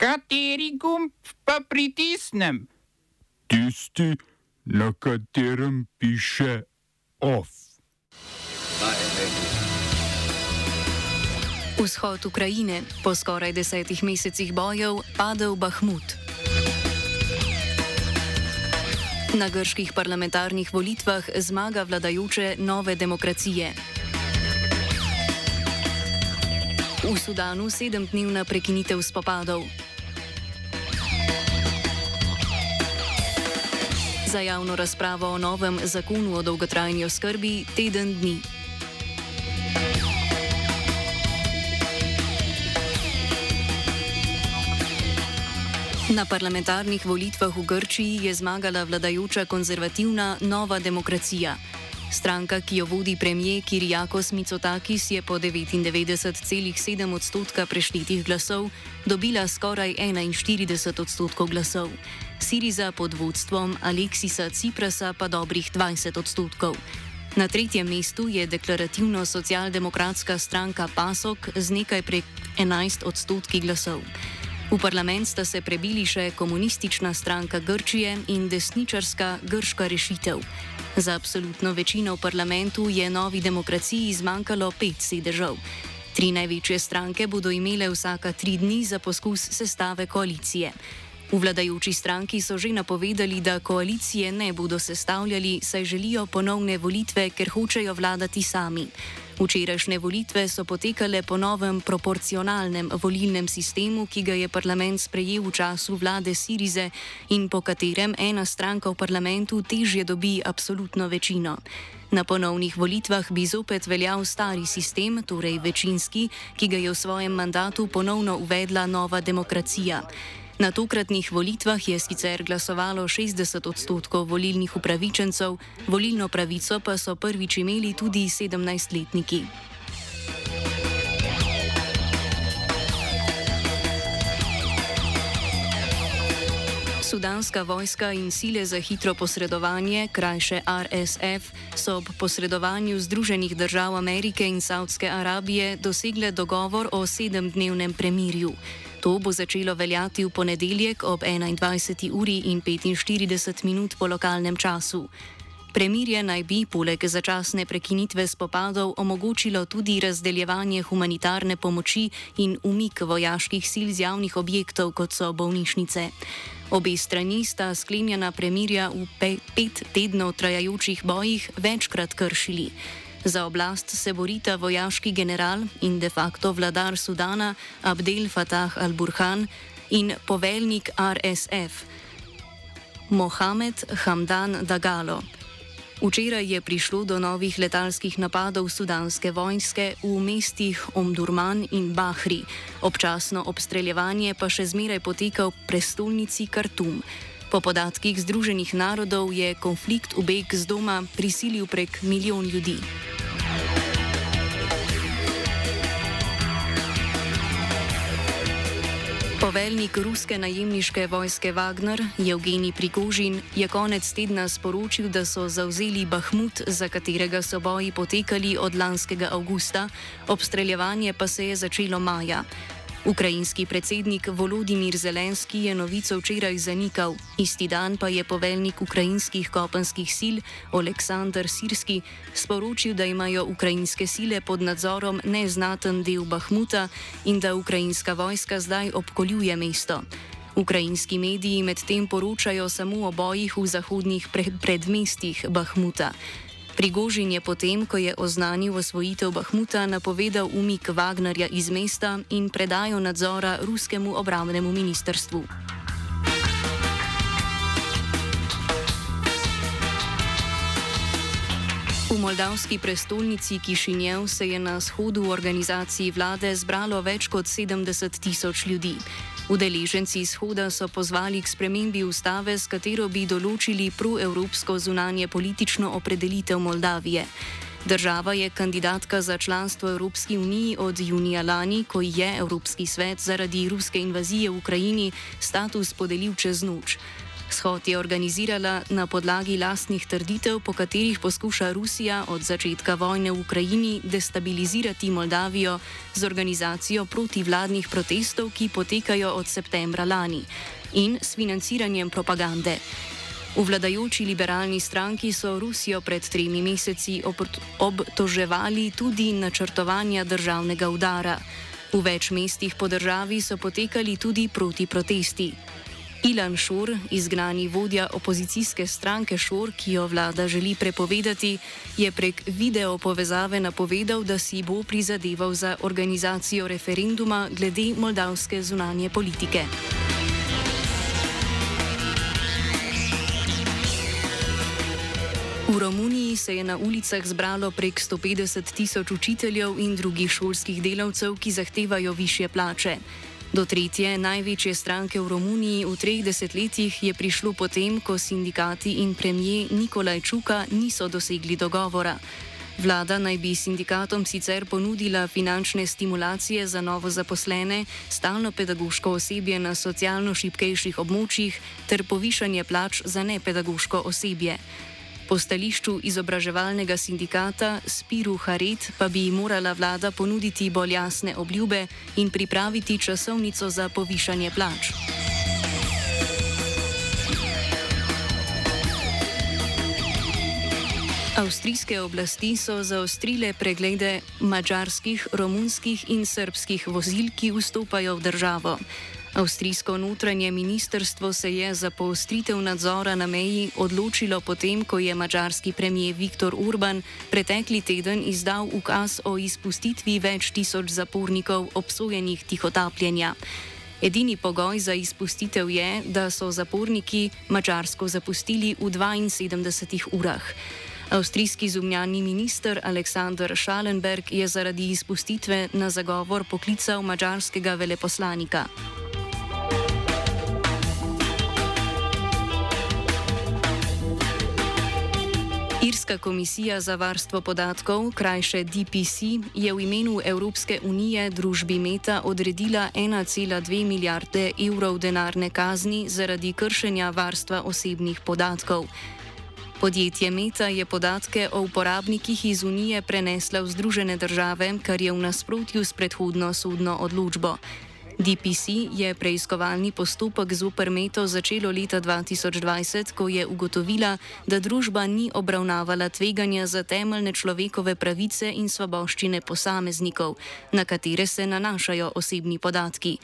Kateri gumb pa pritisnem? Tisti, na katerem piše OF. Vzhod Ukrajine po skoraj desetih mesecih bojev padel Bahmut. Na grških parlamentarnih volitvah zmaga vladajoče nove demokracije. V Sudanu sedemdnevna prekinitev spopadov. Za javno razpravo o novem zakonu o dolgotrajni oskrbi teden dni. Na parlamentarnih volitvah v Grčiji je zmagala vladajoča konzervativna Nova demokracija. Stranka, ki jo vodi premijer Kirijakos Mitsotakis, je po 99,7 odstotka preštetih glasov dobila skoraj 41 odstotkov glasov. Siriza pod vodstvom Aleksisa Ciprasa pa dobrih 20 odstotkov. Na tretjem mestu je deklarativno socialdemokratska stranka PASOK z nekaj prek 11 odstotki glasov. V parlament sta se prebili še komunistična stranka Grčije in desničarska grška rešitev. Za absolutno večino v parlamentu je novi demokraciji zmanjkalo pet sedežev. Tri največje stranke bodo imele vsaka tri dni za poskus sestave koalicije. V vladajoči stranki so že napovedali, da koalicije ne bodo sestavljali, saj želijo ponovne volitve, ker hočejo vladati sami. Včerajšnje volitve so potekale po novem proporcionalnem volilnem sistemu, ki ga je parlament sprejel v času vlade Sirize in po katerem ena stranka v parlamentu težje dobi absolutno večino. Na ponovnih volitvah bi zopet veljal stari sistem, torej večinski, ki ga je v svojem mandatu ponovno uvedla nova demokracija. Na tokratnih volitvah je sicer glasovalo 60 odstotkov volilnih upravičencev, volilno pravico pa so prvič imeli tudi 17-letniki. Sudanska vojska in sile za hitro posredovanje, krajše RSF, so ob posredovanju Združenih držav Amerike in Saudske Arabije dosegle dogovor o sedemdnevnem premirju. To bo začelo veljati v ponedeljek ob 21. uri in 45 minut po lokalnem času. Premirje naj bi poleg začasne prekinitve spopadov omogočilo tudi razdeljevanje humanitarne pomoči in umik vojaških sil z javnih objektov, kot so bolnišnice. Obe strani sta sklenjena premirja v pet tednov trajajočih bojih večkrat kršili. Za oblast se borita vojaški general in de facto vladar Sudana Abdel Fattah al-Burhan in poveljnik RSF Mohamed Hamdan Dagalo. Včeraj je prišlo do novih letalskih napadov sudanske vojske v mestih Omdurman in Bahri. Občasno obstreljevanje pa še zmeraj poteka v prestolnici Khartoum. Po podatkih Združenih narodov je konflikt v beg z doma prisilil prek milijon ljudi. Poveljnik ruske najemniške vojske Wagner, Evgenij Prigožin, je konec tedna sporočil, da so zauzeli Bahmut, za katerega so boji potekali od lanskega avgusta, obstreljevanje pa se je začelo maja. Ukrajinski predsednik Volodimir Zelenski je novico včeraj zanikal, isti dan pa je poveljnik ukrajinskih kopenskih sil Aleksandr Sirski sporočil, da imajo ukrajinske sile pod nadzorom neznaten del Bahmuta in da ukrajinska vojska zdaj obkoljuje mesto. Ukrajinski mediji medtem poročajo samo o bojih v zahodnih predmestih Bahmuta. Prigožin je potem, ko je oznanil osvojitev Bahmuta, napovedal umik Wagnerja iz mesta in predajo nadzora ruskemu obramnemu ministrstvu. V moldavski prestolnici Kišinjev se je na shodu v organizaciji vlade zbralo več kot 70 tisoč ljudi. Udeleženci izhoda so pozvali k spremembi ustave, s katero bi določili proevropsko zunanje politično opredelitev Moldavije. Država je kandidatka za članstvo Evropski uniji od junija lani, ko je Evropski svet zaradi ruske invazije v Ukrajini status podelil čez noč. Shod je organizirala na podlagi lastnih trditev, po katerih poskuša Rusija od začetka vojne v Ukrajini destabilizirati Moldavijo z organizacijo protivladnih protestov, ki potekajo od septembra lani, in s financiranjem propagande. V vladajoči liberalni stranki so Rusijo pred tremi meseci obtoževali tudi načrtovanja državnega udara. V več mestih po državi so potekali tudi proti protesti. Ilan Šur, izgnani vodja opozicijske stranke Šur, ki jo vlada želi prepovedati, je prek video povezave napovedal, da si bo prizadeval za organizacijo referenduma glede moldavske zunanje politike. V Romuniji se je na ulicah zbralo prek 150 tisoč učiteljev in drugih šolskih delavcev, ki zahtevajo više plače. Do tretje največje stranke v Romuniji v treh desetletjih je prišlo potem, ko sindikati in premije Nikolaj Čuka niso dosegli dogovora. Vlada naj bi sindikatom sicer ponudila finančne stimulacije za novo zaposlene, stalno pedagoško osebje na socialno šipkejših območjih ter povišanje plač za nepedagoško osebje. Po stališču izobraževalnega sindikata Spiru Haret pa bi morala vlada ponuditi bolj jasne obljube in pripraviti časovnico za povišanje plač. Avstrijske oblasti so zaostrile preglede mačarskih, romunskih in srpskih vozil, ki vstopajo v državo. Avstrijsko notranje ministrstvo se je za poostritev nadzora na meji odločilo potem, ko je mačarski premijer Viktor Urban pretekli teden izdal ukaz o izpustitvi več tisoč zapornikov obsojenih tihotapljenja. Edini pogoj za izpustitev je, da so zaporniki Mačarsko zapustili v 72 urah. Avstrijski zunanji minister Aleksandr Schallenberg je zaradi izpustitve na zagovor poklical mačarskega veleposlanika. Irska komisija za varstvo podatkov, krajše DPC, je v imenu Evropske unije družbi Meta odredila 1,2 milijarde evrov denarne kazni zaradi kršenja varstva osebnih podatkov. Podjetje Meta je podatke o uporabnikih iz Unije preneslo v Združene države, kar je v nasprotju s predhodno sodno odločbo. DPC je preiskovalni postopek z Upermeto začelo leta 2020, ko je ugotovila, da družba ni obravnavala tveganja za temeljne človekove pravice in svoboščine posameznikov, na katere se nanašajo osebni podatki.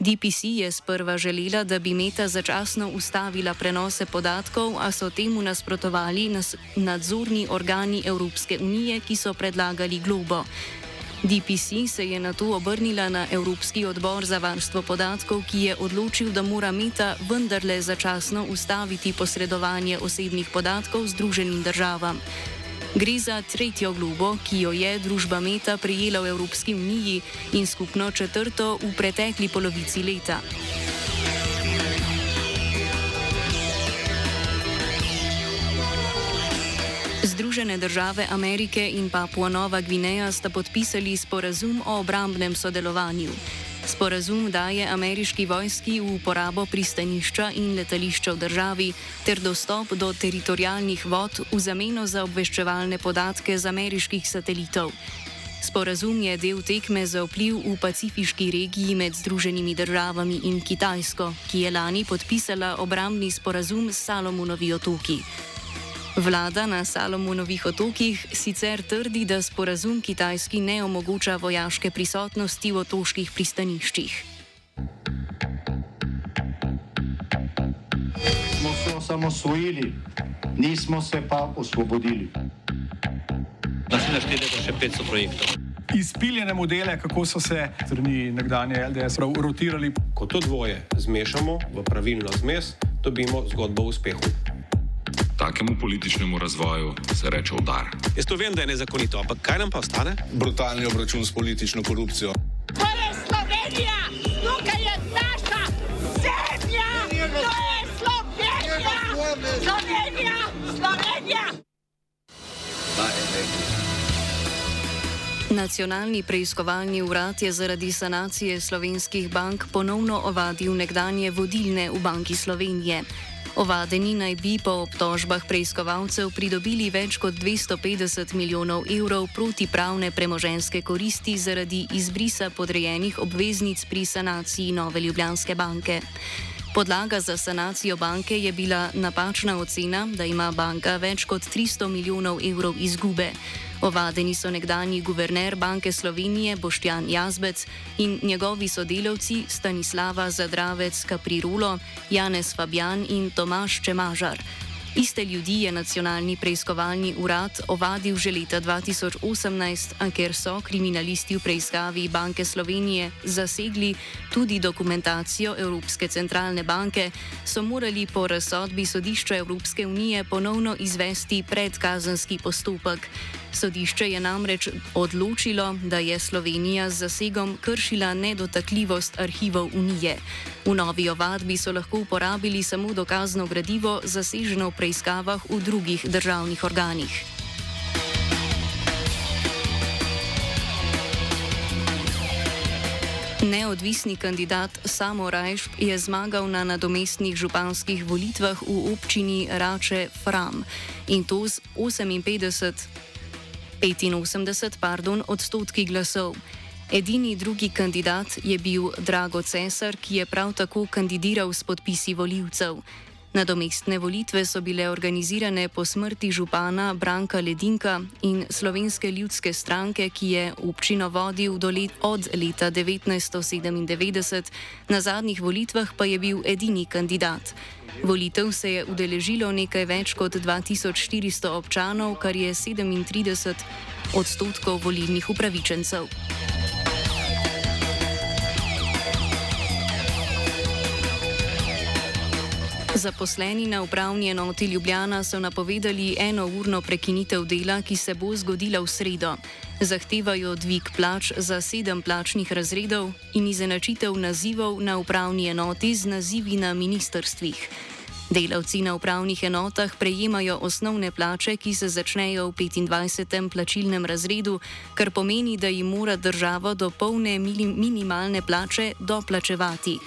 DPC je sprva želela, da bi Meta začasno ustavila prenose podatkov, a so temu nasprotovali nas nadzorni organi Evropske unije, ki so predlagali globo. DPC se je na to obrnila na Evropski odbor za varstvo podatkov, ki je odločil, da mora Meta vendarle začasno ustaviti posredovanje osebnih podatkov Združenim državam. Gre za tretjo globo, ki jo je družba Meta prijela v Evropski uniji in skupno četrto v pretekli polovici leta. Združene države Amerike in Papua Nova Gvineja sta podpisali sporazum o obrambnem sodelovanju. Sporazum daje ameriški vojski v uporabo pristanišča in letališča v državi ter dostop do teritorijalnih vod v zameno za obveščevalne podatke z ameriških satelitov. Sporazum je del tekme za vpliv v pacifiški regiji med Združenimi državami in Kitajsko, ki je lani podpisala obrambni sporazum s Salomonovi otoki. Vlada na Salomonovih otokih sicer trdi, da sporazum Kitajski ne omogoča vojaške prisotnosti v otoških pristaniščih. Smo se osamosvojili, nismo se pa osvobodili. Naslednje število je še 500 projektov. Izpiljene modele, kako so se strani nekdanje LDS rotirali. Ko to dvoje zmešamo v pravilno zmes, dobimo zgodbo o uspehu takemu političnemu razvoju se reče udar. Jaz to vem, da je nezakonito, ampak kaj nam pa ostane? Brutalni obračun s politično korupcijo. To je Slovenija, tukaj je naša zemlja, to je Slovenija, Slovenija, Slovenija. Nacionalni preiskovalni urad je zaradi sanacije slovenskih bank ponovno ovadil nekdanje vodilne v Banki Slovenije. Ovadeni naj bi po obtožbah preiskovalcev pridobili več kot 250 milijonov evrov protipravne premoženske koristi zaradi izbrisa podrejenih obveznic pri sanaciji Nove Ljubljanske banke. Podlaga za sanacijo banke je bila napačna ocena, da ima banka več kot 300 milijonov evrov izgube. Ovadeni so nekdani guverner Banke Slovenije Boštjan Jazbec in njegovi sodelavci Stanislava Zadravec Kaprirulo, Janez Fabjan in Tomaš Čemažar. Iste ljudi je nacionalni preiskovalni urad ovadil že leta 2018, a ker so kriminalisti v preiskavi Banke Slovenije zasegli tudi dokumentacijo Evropske centralne banke, so morali po razsodbi sodišča Evropske unije ponovno izvesti predkazanski postopek. Sodišče je namreč odločilo, da je Slovenija z zasegom kršila nedotakljivost arhivov Unije. V novi ovadbi so lahko uporabili samo dokazno gradivo, zaseženo v preiskavah v drugih državnih organih. Neodvisni kandidat Samo Rajš je zmagal na nadomestnih županskih volitvah v občini Rače Fram in to z 58 85 pardon, odstotki glasov. Edini drugi kandidat je bil Drago Cesar, ki je prav tako kandidiral s podpisi voljivcev. Nadomestne volitve so bile organizirane po smrti župana Branka Ledinka in slovenske ljudske stranke, ki je občino vodil let, od leta 1997, na zadnjih volitvah pa je bil edini kandidat. Volitev se je udeležilo nekaj več kot 2400 občanov, kar je 37 odstotkov volilnih upravičencev. Zaposleni na upravni enoti Ljubljana so napovedali enourno prekinitev dela, ki se bo zgodila v sredo. Zahtevajo dvig plač za sedem plačnih razredov in izenačitev nazivov na upravni enoti z nazivi na ministrstvih. Delavci na upravnih enotah prejemajo osnovne plače, ki se začnejo v 25. plačilnem razredu, kar pomeni, da jim mora država do polne minimalne plače doplačevati.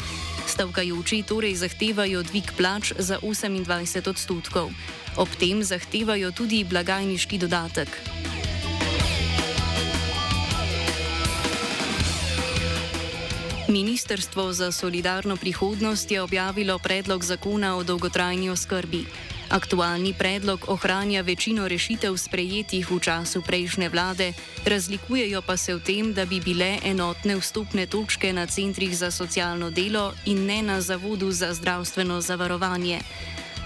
Stavkajoči torej zahtevajo dvig plač za 28 odstotkov. Ob tem zahtevajo tudi blagajniški dodatek. Ministrstvo za solidarno prihodnost je objavilo predlog zakona o dolgotrajni oskrbi. Aktualni predlog ohranja večino rešitev sprejetih v času prejšnje vlade, razlikujejo pa se v tem, da bi bile enotne vstopne točke na centrih za socialno delo in ne na Zavodu za zdravstveno zavarovanje.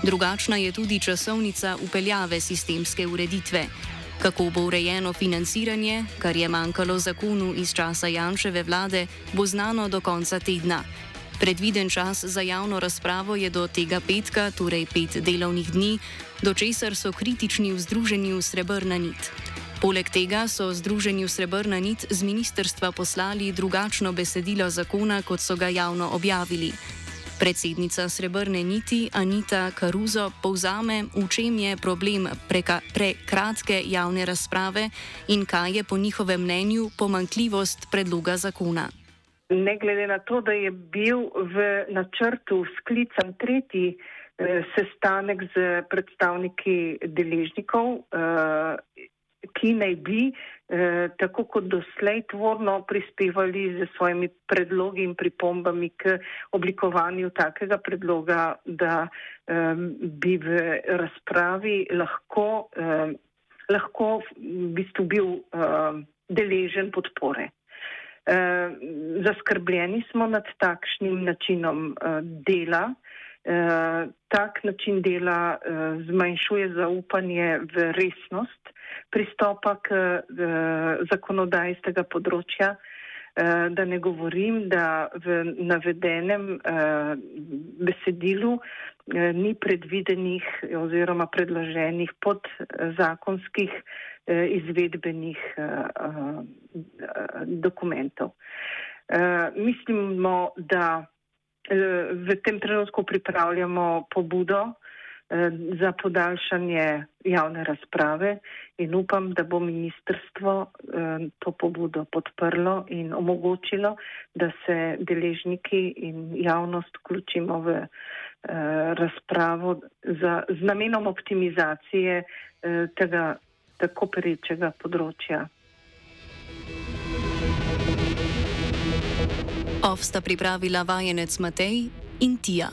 Drugačna je tudi časovnica upeljave sistemske ureditve. Kako bo urejeno financiranje, kar je manjkalo zakonu iz časa Janševe vlade, bo znano do konca tedna. Predviden čas za javno razpravo je do tega petka, torej pet delovnih dni, do česar so kritični v Združenju Srebrna nit. Poleg tega so Združenju Srebrna nit z ministerstva poslali drugačno besedilo zakona, kot so ga javno objavili. Predsednica Srebrne niti Anita Karuzo povzame, v čem je problem prekratke javne razprave in kaj je po njihovem mnenju pomankljivost predloga zakona. Ne glede na to, da je bil v načrtu sklican tretji eh, sestanek z predstavniki deležnikov, eh, ki naj bi eh, tako kot doslej tvorno prispevali z svojimi predlogi in pripombami k oblikovanju takega predloga, da eh, bi v razpravi lahko, eh, lahko v bistvu bil eh, deležen podpore. Eh, zaskrbljeni smo nad takšnim načinom eh, dela. Eh, tak način dela zmanjšuje zaupanje v resnost pristopa k zakonodaji z tega področja. Da ne govorim, da v navedenem besedilu ni predvidenih oziroma predloženih podzakonskih izvedbenih eh, eh, dokumentov. Mislimo, da v tem trenutku pripravljamo pobudo za podaljšanje javne razprave in upam, da bo ministrstvo to pobudo podprlo in omogočilo, da se deležniki in javnost vključimo v razpravo za, z namenom optimizacije tega tako perečega področja. Ovsta pripravila vajenec Matej in Tija.